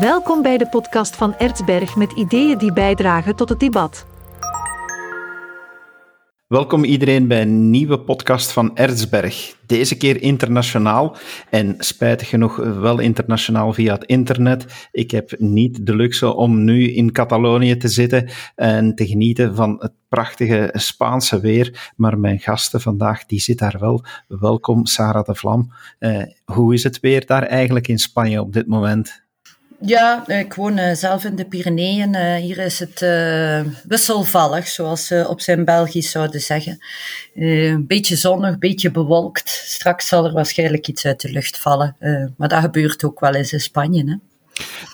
Welkom bij de podcast van Ertsberg met ideeën die bijdragen tot het debat. Welkom iedereen bij een nieuwe podcast van Erzberg. Deze keer internationaal en spijtig genoeg wel internationaal via het internet. Ik heb niet de luxe om nu in Catalonië te zitten en te genieten van het prachtige Spaanse weer, maar mijn gasten vandaag die zit daar wel. Welkom Sarah de Vlam. Uh, hoe is het weer daar eigenlijk in Spanje op dit moment? Ja, ik woon uh, zelf in de Pyreneeën. Uh, hier is het wisselvallig, zoals ze op zijn Belgisch zouden zeggen. een beetje zonnig, een beetje bewolkt. Straks zal er waarschijnlijk iets uit de lucht vallen. maar dat gebeurt ook wel eens in Spanje. Hè?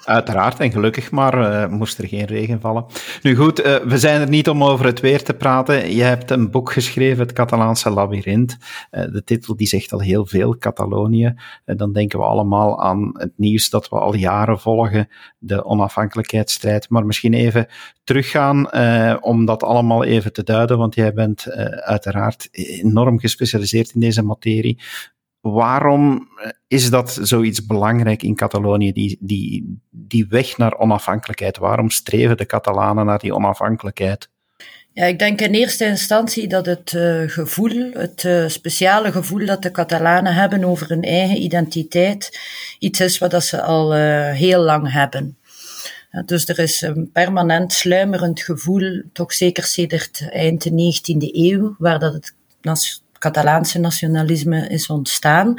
Uiteraard, en gelukkig maar uh, moest er geen regen vallen. Nu goed, uh, we zijn er niet om over het weer te praten. Je hebt een boek geschreven, Het Catalaanse Labyrinth. Uh, de titel die zegt al heel veel, Catalonië. dan denken we allemaal aan het nieuws dat we al jaren volgen, de onafhankelijkheidsstrijd. Maar misschien even teruggaan om dat allemaal even te duiden, want jij bent uiteraard enorm gespecialiseerd in deze materie. Waarom eh, is dat zoiets belangrijk in Catalonië, die, die, die weg naar onafhankelijkheid? Waarom streven de Catalanen naar die onafhankelijkheid? Ja, ik denk in eerste instantie dat het uh, gevoel, het uh, speciale gevoel dat de Catalanen hebben over hun eigen identiteit, iets is wat ze al heel lang hebben. dus er is een permanent sluimerend gevoel, toch zeker sedert eind de 19e eeuw, waar dat het Catalaanse nationalisme is ontstaan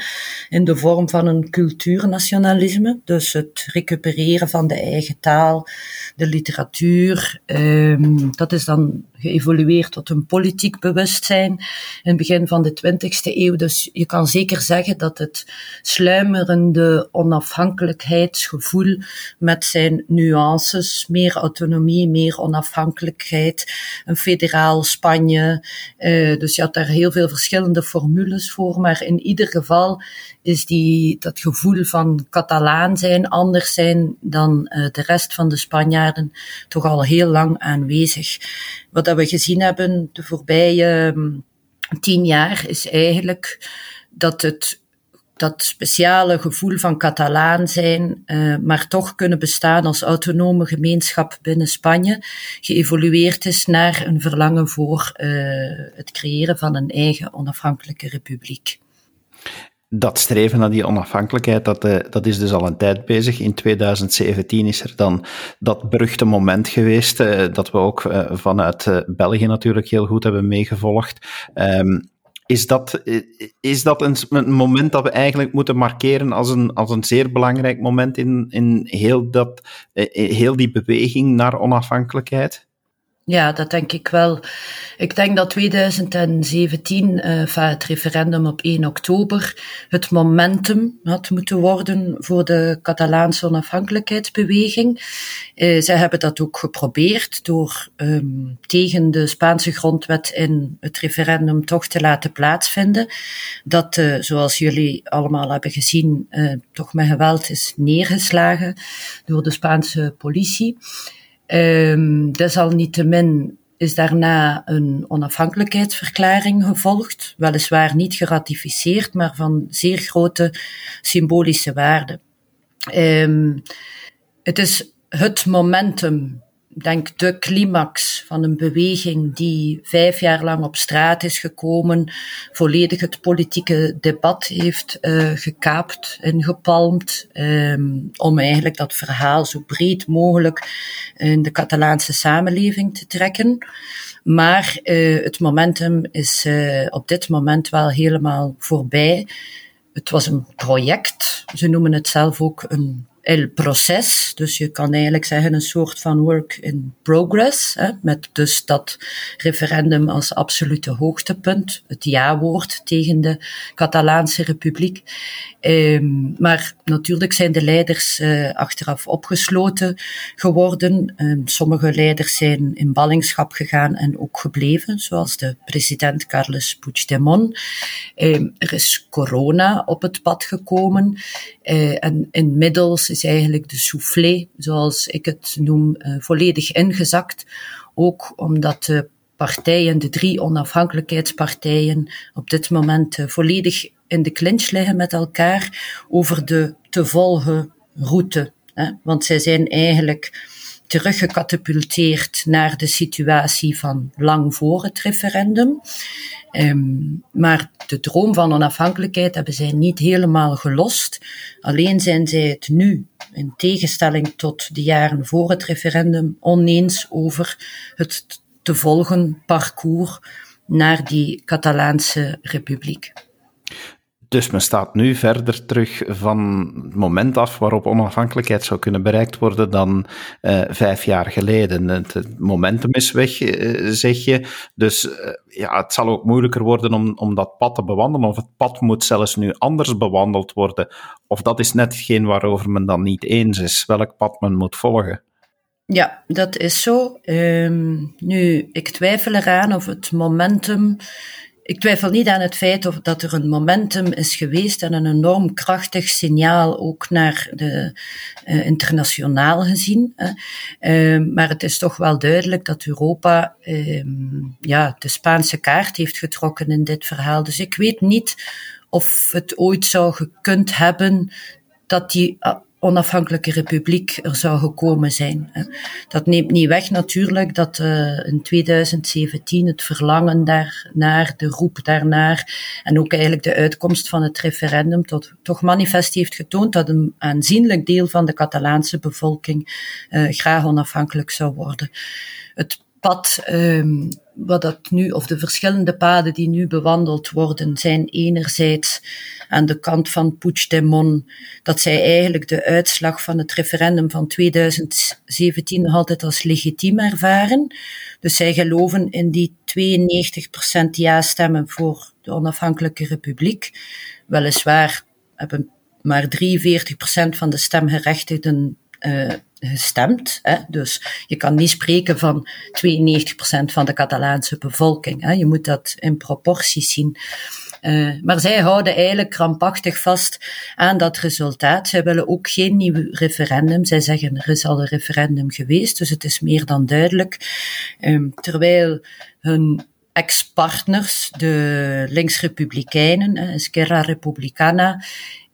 in de vorm van een cultuurnationalisme. Dus het recupereren van de eigen taal, de literatuur. Um, dat is dan geëvolueerd tot een politiek bewustzijn in het begin van de 20e eeuw. Dus je kan zeker zeggen dat het sluimerende onafhankelijkheidsgevoel met zijn nuances, meer autonomie, meer onafhankelijkheid, een federaal Spanje. Uh, dus je had daar heel veel verschillende formules voor, maar in ieder geval is die, dat gevoel van Catalaan zijn, anders zijn dan uh, de rest van de Spanjaarden, toch al heel lang aanwezig. Wat dat we gezien hebben de voorbije um, tien jaar is eigenlijk dat het dat speciale gevoel van Catalaan zijn, uh, maar toch kunnen bestaan als autonome gemeenschap binnen Spanje, geëvolueerd is naar een verlangen voor uh, het creëren van een eigen onafhankelijke republiek dat streven naar die onafhankelijkheid, dat, uh, dat is dus al een tijd bezig. In 2017 is er dan dat beruchte moment geweest, uh, dat we ook uh, vanuit België natuurlijk heel goed hebben meegevolgd. Um, is dat, is dat een, een, moment dat we eigenlijk moeten markeren als een, als een zeer belangrijk moment in, in heel, dat, heel die beweging naar onafhankelijkheid? Ja, dat denk ik wel. Ik denk dat 2017, uh, het referendum op 1 oktober, het momentum had moeten worden voor de Catalaanse onafhankelijkheidsbeweging. Uh, zij hebben dat ook geprobeerd door um, tegen de Spaanse grondwet in het referendum toch te laten plaatsvinden. Dat, uh, zoals jullie allemaal hebben gezien, toch met geweld is neergeslagen door de Spaanse politie. Um, desalniettemin is daarna een onafhankelijkheidsverklaring gevolgd, weliswaar niet geratificeerd, maar van zeer grote symbolische waarde. Um, het is het momentum denk de climax van een beweging die vijf jaar lang op straat is gekomen, volledig het politieke debat heeft uh, gekaapt en gepalmd, um, om eigenlijk dat verhaal zo breed mogelijk in de Catalaanse samenleving te trekken. Maar uh, het momentum is uh, op dit moment wel helemaal voorbij. Het was een project. Ze noemen het zelf ook een el proces. Dus je kan eigenlijk zeggen een soort van work in progress. Hè, met dus dat referendum als absolute hoogtepunt. Het ja-woord tegen de Catalaanse Republiek. Um, maar natuurlijk zijn de leiders uh, achteraf opgesloten geworden. Um, sommige leiders zijn in ballingschap gegaan en ook gebleven, zoals de president Carles Puigdemont. Um, er is corona op het pad gekomen. Uh, en inmiddels is eigenlijk de soufflé, zoals ik het noem, uh, volledig ingezakt. Ook omdat de partijen, de drie onafhankelijkheidspartijen, op dit moment uh, volledig in de clinch liggen met elkaar over de te volgen route. Hè? Want zij zijn eigenlijk teruggecatapulteerd naar de situatie van lang voor het referendum. Um, maar de droom van onafhankelijkheid hebben zij niet helemaal gelost. Alleen zijn zij het nu, in tegenstelling tot de jaren voor het referendum, oneens over het te volgen parcours naar die Catalaanse republiek. Dus men staat nu verder terug van het moment af waarop onafhankelijkheid zou kunnen bereikt worden dan uh, vijf jaar geleden. Het, momentum is weg, uh, zeg je. Dus uh, ja, het zal ook moeilijker worden om, om dat pad te bewandelen. Of het pad moet zelfs nu anders bewandeld worden. Of dat is net hetgeen waarover men dan niet eens is, welk pad men moet volgen. Ja, dat is zo. Um, nu, ik twijfel eraan of het momentum ik twijfel niet aan het feit of dat er een momentum is geweest en een enorm krachtig signaal ook naar de uh, internationaal gezien. Uh, maar het is toch wel duidelijk dat Europa uh, ja, de Spaanse kaart heeft getrokken in dit verhaal. Dus ik weet niet of het ooit zou gekund hebben dat die onafhankelijke republiek er zou gekomen zijn. Dat neemt niet weg natuurlijk dat uh, in 2017 het verlangen daar naar, de roep daarnaar en ook eigenlijk de uitkomst van het referendum tot, toch manifest heeft getoond dat een aanzienlijk deel van de Catalaanse bevolking uh, graag onafhankelijk zou worden. Het pad um, wat dat nu, of de verschillende paden die nu bewandeld worden, zijn enerzijds aan de kant van Puigdemont, dat zij eigenlijk de uitslag van het referendum van 2017 nog altijd als legitiem ervaren. Dus zij geloven in die 92% ja-stemmen voor de onafhankelijke republiek. Weliswaar hebben maar 43% van de stemgerechtigden uh, gestemd. Hè. Dus je kan niet spreken van 92% van de Catalaanse bevolking. Hè. Je moet dat in proporties zien. Uh, maar zij houden eigenlijk krampachtig vast aan dat resultaat. Zij willen ook geen nieuw referendum. Zij zeggen er is al een referendum geweest, dus het is meer dan duidelijk. Um, terwijl hun ex-partners, de linksrepublikeinen, Esquerra Republicana,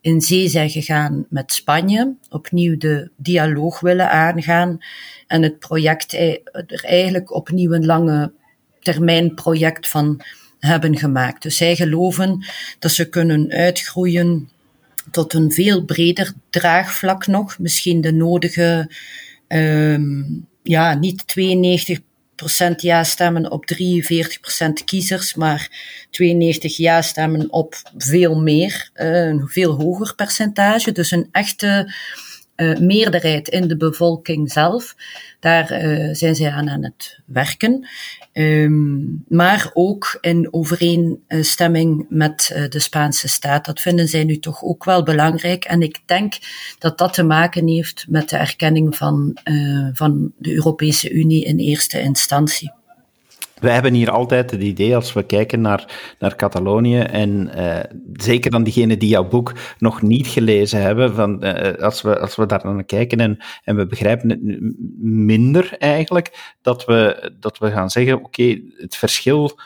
in zee zijn gegaan met Spanje, opnieuw de dialoog willen aangaan en het project er eigenlijk opnieuw een lange termijn project van hebben gemaakt. Dus zij geloven dat ze kunnen uitgroeien tot een veel breder draagvlak nog, misschien de nodige, um, ja, niet 92 ja-stemmen op 43% kiezers, maar 92 ja-stemmen op veel meer, eh, een veel hoger percentage. Dus een echte meerderheid in de bevolking zelf. Daar uh, zijn zij aan aan het werken. Um, maar ook in overeenstemming met uh, de Spaanse staat. Dat vinden zij nu toch ook wel belangrijk. En ik denk dat dat te maken heeft met de erkenning van, van de Europese Unie in eerste instantie. Wij hebben hier altijd het idee, als we kijken naar, naar Catalonië, en uh, zeker dan diegenen die jouw boek nog niet gelezen hebben, van, uh, als, we, als we daar naar kijken en, en we begrijpen het minder eigenlijk, dat we, dat we gaan zeggen, oké, het verschil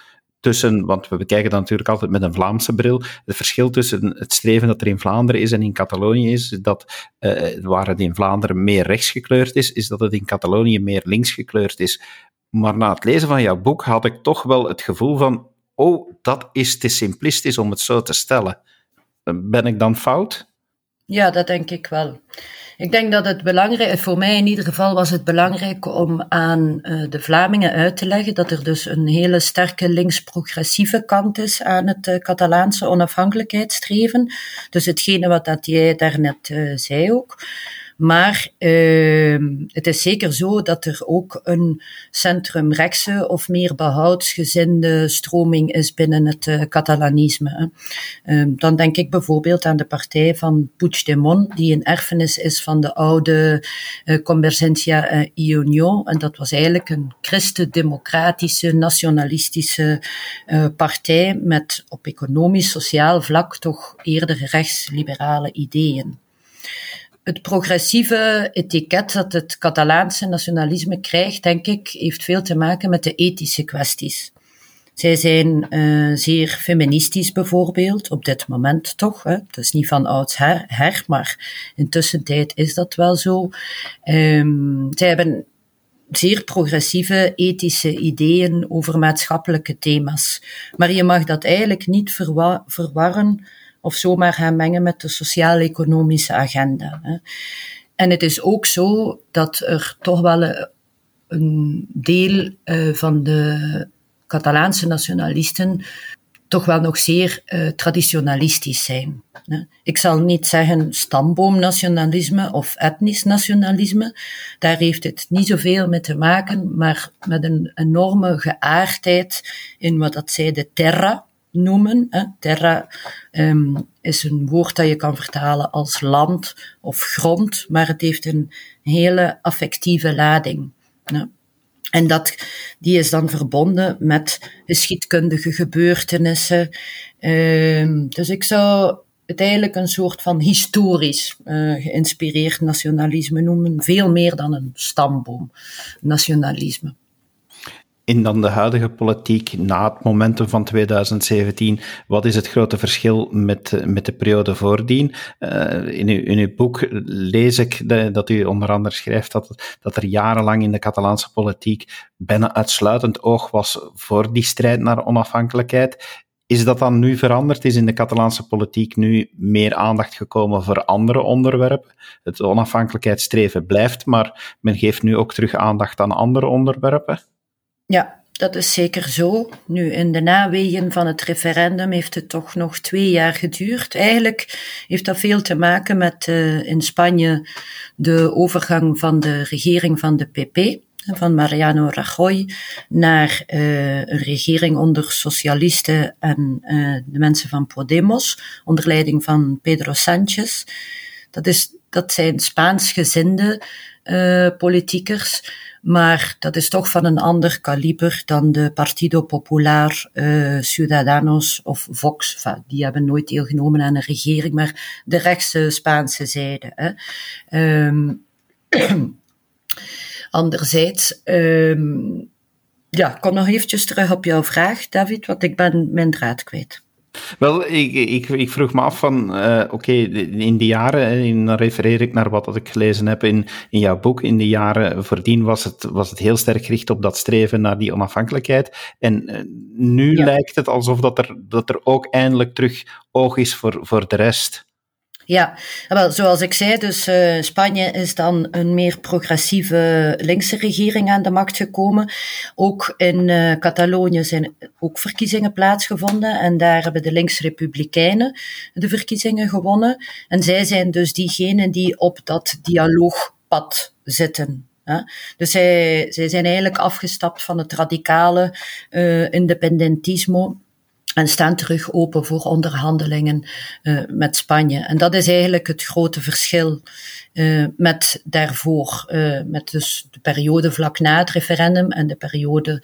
tussen, want we bekijken dat natuurlijk altijd met een Vlaamse bril, het verschil tussen het streven dat er in Vlaanderen is en in Catalonië is, dat uh, waar het in Vlaanderen meer rechts gekleurd is, is dat het in Catalonië meer links gekleurd is. Maar na het lezen van jouw boek had ik toch wel het gevoel van, oh, dat is te simplistisch om het zo te stellen. Ben ik dan fout? Ja, dat denk ik wel. Ik denk dat het belangrijk, voor mij in ieder geval was het belangrijk om aan uh, de Vlamingen uit te leggen dat er dus een hele sterke links-progressieve kant is aan het Catalaanse onafhankelijkheidsstreven. Dus hetgene wat dat jij daarnet zei ook. Maar uh, het is zeker zo dat er ook een centrumrechtse of meer behoudsgezinde stroming is binnen het uh, Catalanisme. Uh, dan denk ik bijvoorbeeld aan de partij van Puigdemont, die een erfenis is van de oude uh, Convergencia y Unión. En dat was eigenlijk een christendemocratische, nationalistische partij met op economisch, sociaal vlak toch eerder rechtsliberale ideeën het progressieve etiket dat het Catalaanse nationalisme krijgt, denk ik, heeft veel te maken met de ethische kwesties. Zij zijn uh, zeer feministisch bijvoorbeeld, op dit moment toch. Hè? Het is niet van ouds her, maar intussen tijd is dat wel zo. Um, zij hebben zeer progressieve ethische ideeën over maatschappelijke thema's. Maar je mag dat eigenlijk niet verwa verwarren of zomaar gaan mengen met de sociaal-economische agenda. En het is ook zo dat er toch wel een deel uh, van de Catalaanse nationalisten toch wel nog zeer uh, traditionalistisch zijn. Ik zal niet zeggen stamboomnationalisme of etnisch nationalisme. Daar heeft het niet zoveel mee te maken, maar met een enorme geaardheid in wat dat zij de terra noemen. Terra um, is een woord dat je kan vertalen als land of grond, maar het heeft een hele affectieve lading. En dat, die is dan verbonden met geschiedkundige gebeurtenissen. Uh, dus ik zou het eigenlijk een soort van historisch uh, geïnspireerd nationalisme noemen. Veel meer dan een stamboom nationalisme in dan de huidige politiek na het momentum van 2017, wat is het grote verschil met, met de periode voordien? Uh, in, uw, uw boek lees ik dat u onder andere schrijft dat, dat er jarenlang in de Catalaanse politiek bijna uitsluitend oog was voor die strijd naar onafhankelijkheid. Is dat dan nu veranderd? Is in de Catalaanse politiek nu meer aandacht gekomen voor andere onderwerpen? Het onafhankelijkheidsstreven blijft, maar men geeft nu ook terug aandacht aan andere onderwerpen? Ja, dat is zeker zo. Nu, in de nawegen van het referendum heeft het toch nog twee jaar geduurd. Eigenlijk heeft dat veel te maken met uh, in Spanje de overgang van de regering van de PP, van Mariano Rajoy, naar uh, een regering onder socialisten en uh, de mensen van Podemos, onder leiding van Pedro Sánchez. Dat, is, dat zijn Spaansgezinde politiekers maar dat is toch van een ander kaliber dan de Partido Popular, uh, Ciudadanos of Vox. Die hebben nooit deelgenomen aan een regering, maar de rechtse Spaanse zijde. Hè. Um, anderzijds, um, ja, kom nog eventjes terug op jouw vraag, David, want ik ben mijn draad kwijt. Wel, ik, ik, ik vroeg me af van, uh, oké, in die jaren, dan refereer ik naar wat ik gelezen heb in, in jouw boek, in de jaren voordien was het, was het heel sterk gericht op dat streven naar die onafhankelijkheid. En uh, nu ja. lijkt het alsof dat er, dat er ook eindelijk terug oog is voor, voor de rest. Ja, wel, zoals ik zei, dus uh, Spanje is dan een meer progressieve linkse regering aan de macht gekomen. Ook in uh, Catalonië zijn ook verkiezingen plaatsgevonden en daar hebben de links-republikeinen de verkiezingen gewonnen. En zij zijn dus diegenen die op dat dialoogpad zitten. Dus zij, zij zijn eigenlijk afgestapt van het radicale uh, independentismo en staan terug open voor onderhandelingen uh, met Spanje. En dat is eigenlijk het grote verschil uh, met daarvoor, uh, met dus de periode vlak na het referendum en de periode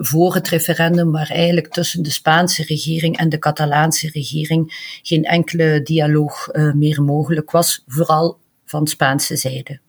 voor het referendum, waar eigenlijk tussen de Spaanse regering en de Catalaanse regering geen enkele dialoog meer mogelijk was, vooral van Spaanse zijde.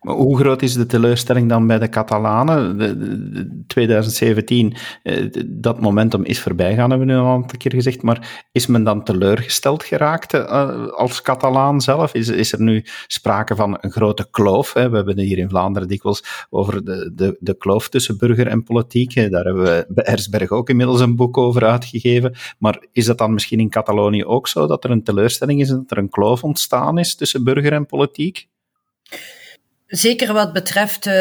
Maar hoe groot is de teleurstelling dan bij de Catalanen? De, de, 2017, eh, dat momentum is voorbijgaan, hebben we nu al een aantal keer gezegd, maar is men dan teleurgesteld geraakt uh, als Catalaan zelf? Is, is er nu sprake van een grote kloof? Hè? We hebben hier in Vlaanderen dikwijls over de, de, de kloof tussen burger en politiek. Daar hebben we bij Ersberg ook inmiddels een boek over uitgegeven. Maar is dat dan misschien in Catalonië ook zo, dat er een teleurstelling is en dat er een kloof ontstaan is tussen burger en politiek? Zeker wat betreft uh,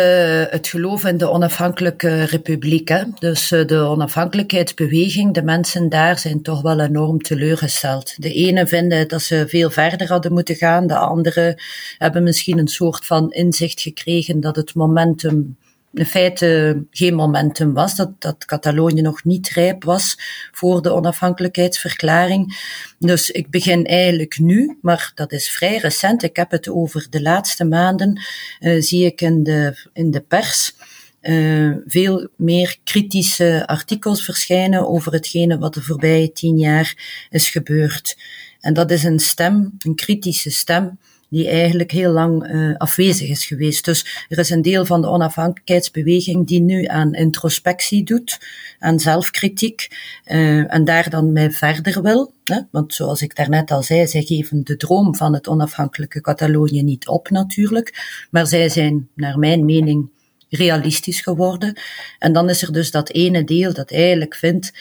het geloof in de onafhankelijke republiek. Hè. Dus uh, de onafhankelijkheidsbeweging, de mensen daar zijn toch wel enorm teleurgesteld. De ene vinden dat ze veel verder hadden moeten gaan, de andere hebben misschien een soort van inzicht gekregen dat het momentum in feite geen momentum was, dat, dat Catalonië nog niet rijp was voor de onafhankelijkheidsverklaring. Dus ik begin eigenlijk nu, maar dat is vrij recent, ik heb het over de laatste maanden, uh, zie ik in de, in de pers uh, veel meer kritische artikels verschijnen over hetgene wat de voorbije tien jaar is gebeurd. En dat is een stem, een kritische stem, die eigenlijk heel lang uh, afwezig is geweest. Dus er is een deel van de onafhankelijkheidsbeweging die nu aan introspectie doet, aan zelfkritiek, uh, en daar dan mee verder wil. Hè? Want zoals ik daarnet al zei, zij geven de droom van het onafhankelijke Catalonië niet op natuurlijk, maar zij zijn, naar mijn mening, realistisch geworden. En dan is er dus dat ene deel dat eigenlijk vindt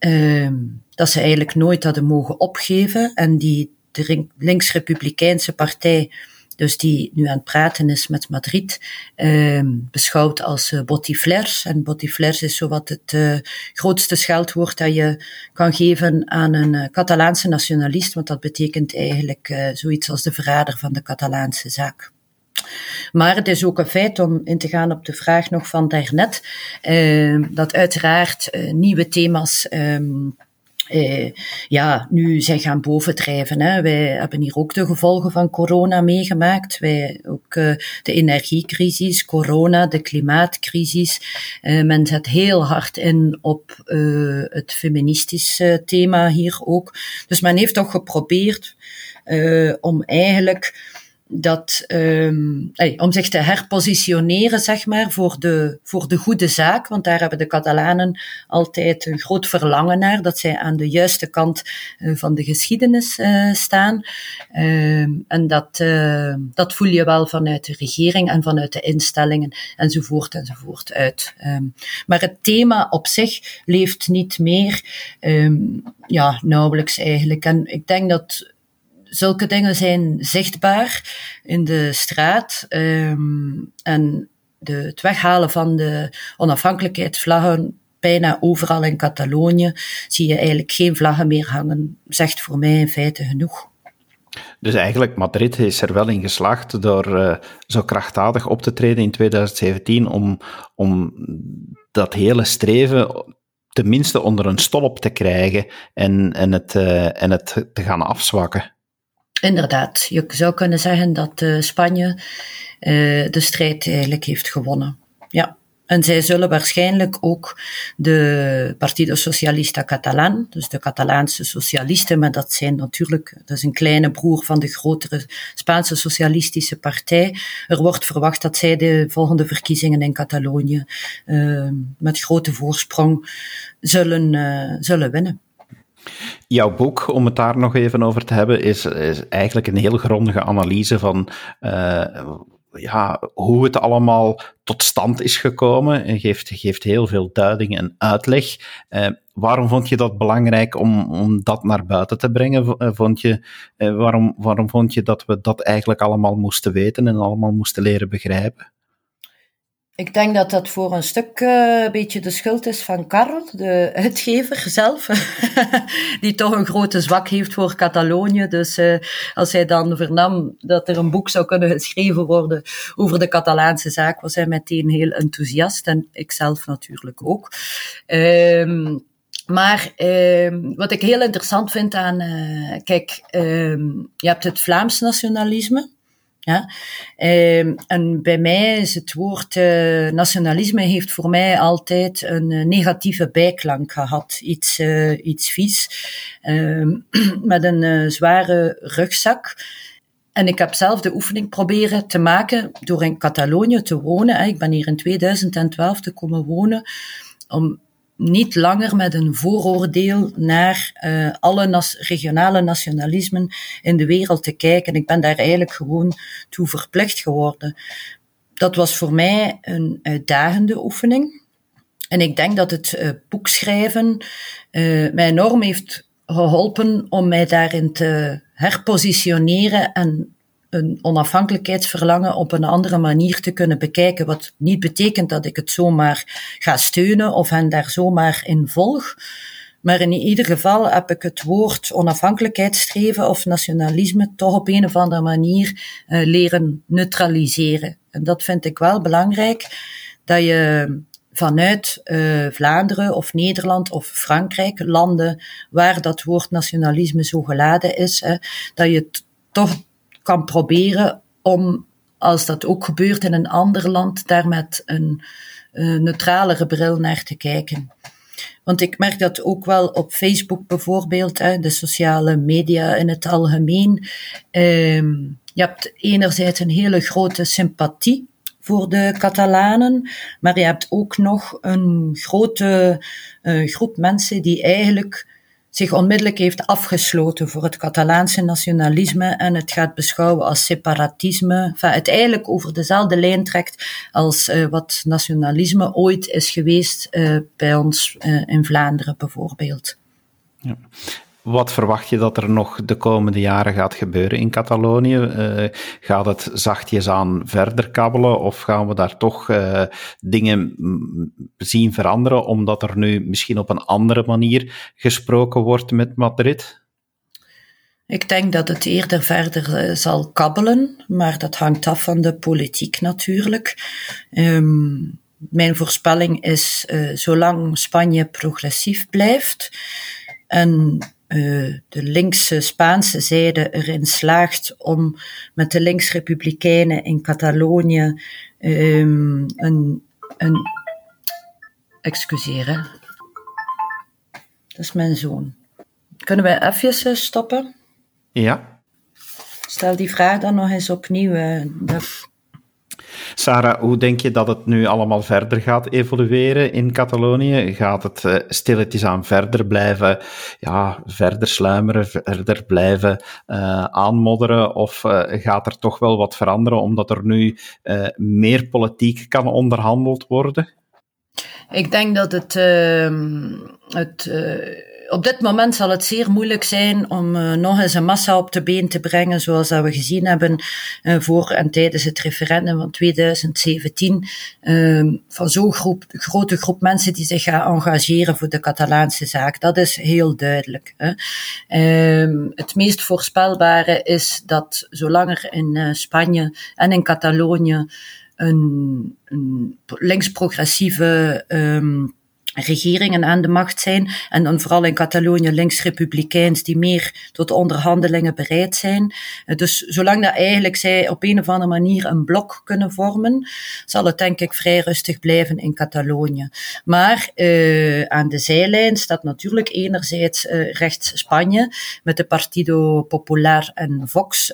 uh, dat ze eigenlijk nooit hadden mogen opgeven en die de links-republikeinse partij, dus die nu aan het praten is met Madrid, uh, beschouwt als uh, botiflers. En botiflers is zowat het uh, grootste scheldwoord dat je kan geven aan een uh, Catalaanse nationalist, want dat betekent eigenlijk uh, zoiets als de verrader van de Catalaanse zaak. Maar het is ook een feit om in te gaan op de vraag nog van daarnet, uh, dat uiteraard nieuwe thema's um, uh, ja, nu zijn gaan bovendrijven. Hè. Wij hebben hier ook de gevolgen van corona meegemaakt. Wij ook uh, de energiecrisis, corona, de klimaatcrisis. Uh, men zet heel hard in op het feministische thema hier ook. Dus men heeft toch geprobeerd om eigenlijk dat, um, om zich te herpositioneren, zeg maar, voor de, voor de goede zaak. Want daar hebben de Catalanen altijd een groot verlangen naar, dat zij aan de juiste kant uh, van de geschiedenis uh, staan. Uh, en dat, dat voel je wel vanuit de regering en vanuit de instellingen enzovoort enzovoort uit. Um, maar het thema op zich leeft niet meer, um, ja, nauwelijks eigenlijk. En ik denk dat zulke dingen zijn zichtbaar in de straat. Um, en de, het weghalen van de onafhankelijkheidsvlaggen bijna overal in Catalonië zie je eigenlijk geen vlaggen meer hangen, zegt voor mij in feite genoeg. Dus eigenlijk, Madrid is er wel in geslaagd door uh, zo krachtdadig op te treden in 2017 om, om dat hele streven tenminste onder een stolp te krijgen en, en, het, uh, en het te gaan afzwakken. Inderdaad, je zou kunnen zeggen dat uh, Spanje uh, de strijd eigenlijk heeft gewonnen. Ja. En zij zullen waarschijnlijk ook de Partido Socialista Catalan, dus de Catalaanse socialisten, maar dat zijn natuurlijk, dat is een kleine broer van de grotere Spaanse socialistische partij. Er wordt verwacht dat zij de volgende verkiezingen in Catalonië uh, met grote voorsprong zullen, zullen winnen. Jouw boek, om het daar nog even over te hebben, is, is eigenlijk een heel grondige analyse van uh, ja, hoe het allemaal tot stand is gekomen. En geeft, geeft heel veel duiding en uitleg. Uh, waarom vond je dat belangrijk om, om dat naar buiten te brengen? Eh, vond je, waarom, waarom vond je dat we dat eigenlijk allemaal moesten weten en allemaal moesten leren begrijpen? Ik denk dat dat voor een stuk uh, een beetje de schuld is van Karel, de uitgever zelf, die toch een grote zwak heeft voor Catalonië. Dus uh, als hij dan vernam dat er een boek zou kunnen geschreven worden over de Catalaanse zaak, was hij meteen heel enthousiast en ik zelf natuurlijk ook. Um, maar um, wat ik heel interessant vind aan, uh, kijk, um, je hebt het Vlaams nationalisme. Ja? Um, en bij mij is het woord uh, nationalisme heeft voor mij altijd een uh, negatieve bijklank gehad. Iets, uh, iets vies, um, met een zware rugzak. En ik heb zelf de oefening proberen te maken door in Catalonië te wonen. Ik ben hier in 2012 te komen wonen om niet langer met een vooroordeel naar uh, alle nas regionale nationalismen in de wereld te kijken. Ik ben daar eigenlijk gewoon toe verplicht geworden. Dat was voor mij een uitdagende oefening. En ik denk dat het uh, boekschrijven uh, mij enorm heeft geholpen om mij daarin te herpositioneren en een onafhankelijkheidsverlangen op een andere manier te kunnen bekijken. Wat niet betekent dat ik het zomaar ga steunen of hen daar zomaar in volg. Maar in ieder geval heb ik het woord onafhankelijkheidsstreven of nationalisme toch op een of andere manier uh, leren neutraliseren. En dat vind ik wel belangrijk, dat je vanuit uh, Vlaanderen of Nederland of Frankrijk, landen waar dat woord nationalisme zo geladen is, dat je toch kan proberen om, als dat ook gebeurt in een ander land, daar met een uh, neutralere bril naar te kijken. Want ik merk dat ook wel op Facebook bijvoorbeeld, hè, de sociale media in het algemeen. Um, Je hebt enerzijds een hele grote sympathie voor de Catalanen, maar je hebt ook nog een grote uh, groep mensen die eigenlijk zich onmiddellijk heeft afgesloten voor het Catalaanse nationalisme en het gaat beschouwen als separatisme. Enfin, het eigenlijk over dezelfde lijn trekt als uh, wat nationalisme ooit is geweest uh, bij ons uh, in Vlaanderen bijvoorbeeld. Ja. Wat verwacht je dat er nog de komende jaren gaat gebeuren in Catalonië? Uh, gaat het zachtjes aan verder kabbelen of gaan we daar toch uh, dingen zien veranderen omdat er nu misschien op een andere manier gesproken wordt met Madrid? Ik denk dat het eerder verder uh, zal kabbelen, maar dat hangt af van de politiek natuurlijk. Um, mijn voorspelling is, zolang Spanje progressief blijft en uh, de linkse Spaanse zijde erin slaagt om met de linksrepublikeinen in Catalonië um, een, een. Excuseer, hè. Dat is mijn zoon. Kunnen wij even uh, stoppen? Ja. Stel die vraag dan nog eens opnieuw. Uh, dat... Sarah, hoe denk je dat het nu allemaal verder gaat evolueren in Catalonië? Gaat het uh, stilletjes aan verder blijven, ja, verder sluimeren, verder blijven uh, aanmodderen? Of uh, gaat er toch wel wat veranderen omdat er nu meer politiek kan onderhandeld worden? Ik denk dat het, ehm, het op dit moment zal het zeer moeilijk zijn om uh, nog eens een massa op de been te brengen, zoals we gezien hebben uh, voor en tijdens het referendum van 2017, uh, van zo'n grote groep mensen die zich gaan engageren voor de Catalaanse zaak. Dat is heel duidelijk. Hè. Ehm, het meest voorspelbare is dat zolang er in eh, Spanje en in Catalonië een, een links-progressieve um, regeringen aan de macht zijn. En dan vooral in Catalonië links-republikeins die meer tot onderhandelingen bereid zijn. Eh, dus zolang dat eigenlijk zij op een of andere manier een blok kunnen vormen, zal het denk ik vrij rustig blijven in Catalonië. Maar uh, aan de zijlijn staat natuurlijk enerzijds uh, rechts Spanje met de Partido Popular en Vox,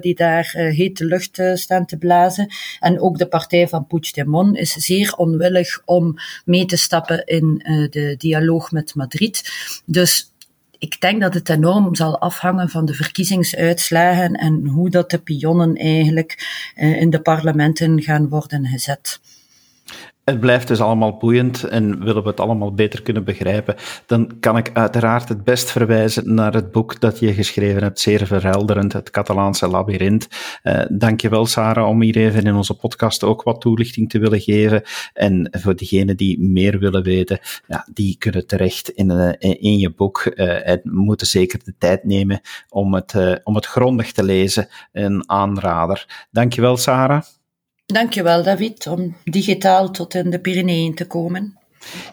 die daar hete lucht staan te blazen. En ook de partij van Puigdemont is zeer onwillig om mee te stappen in uh, de dialoog met Madrid. Dus ik denk dat het enorm zal afhangen van de verkiezingsuitslagen en hoe dat de pionnen eigenlijk uh, in de parlementen gaan worden gezet het blijft dus allemaal boeiend en willen we het allemaal beter kunnen begrijpen, dan kan ik uiteraard het best verwijzen naar het boek dat je geschreven hebt, zeer verhelderend, het Catalaanse labyrint. Uh, dankjewel Sarah om hier even in onze podcast ook wat toelichting te willen geven. En voor diegenen die meer willen weten, ja, die kunnen terecht in, uh, in je boek uh, en moeten zeker de tijd nemen om het, om het grondig te lezen. Een aanrader. Dankjewel Sarah. Dankjewel, David, om digitaal tot in de Pyreneeën te komen.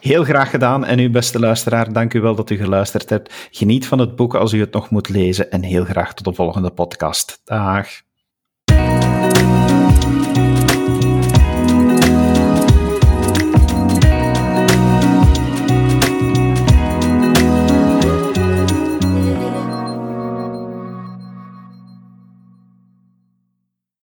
Heel graag gedaan. En u, beste luisteraar, dank u wel dat u geluisterd hebt. Geniet van het boek als u het nog moet lezen. En heel graag tot de volgende podcast. Dag.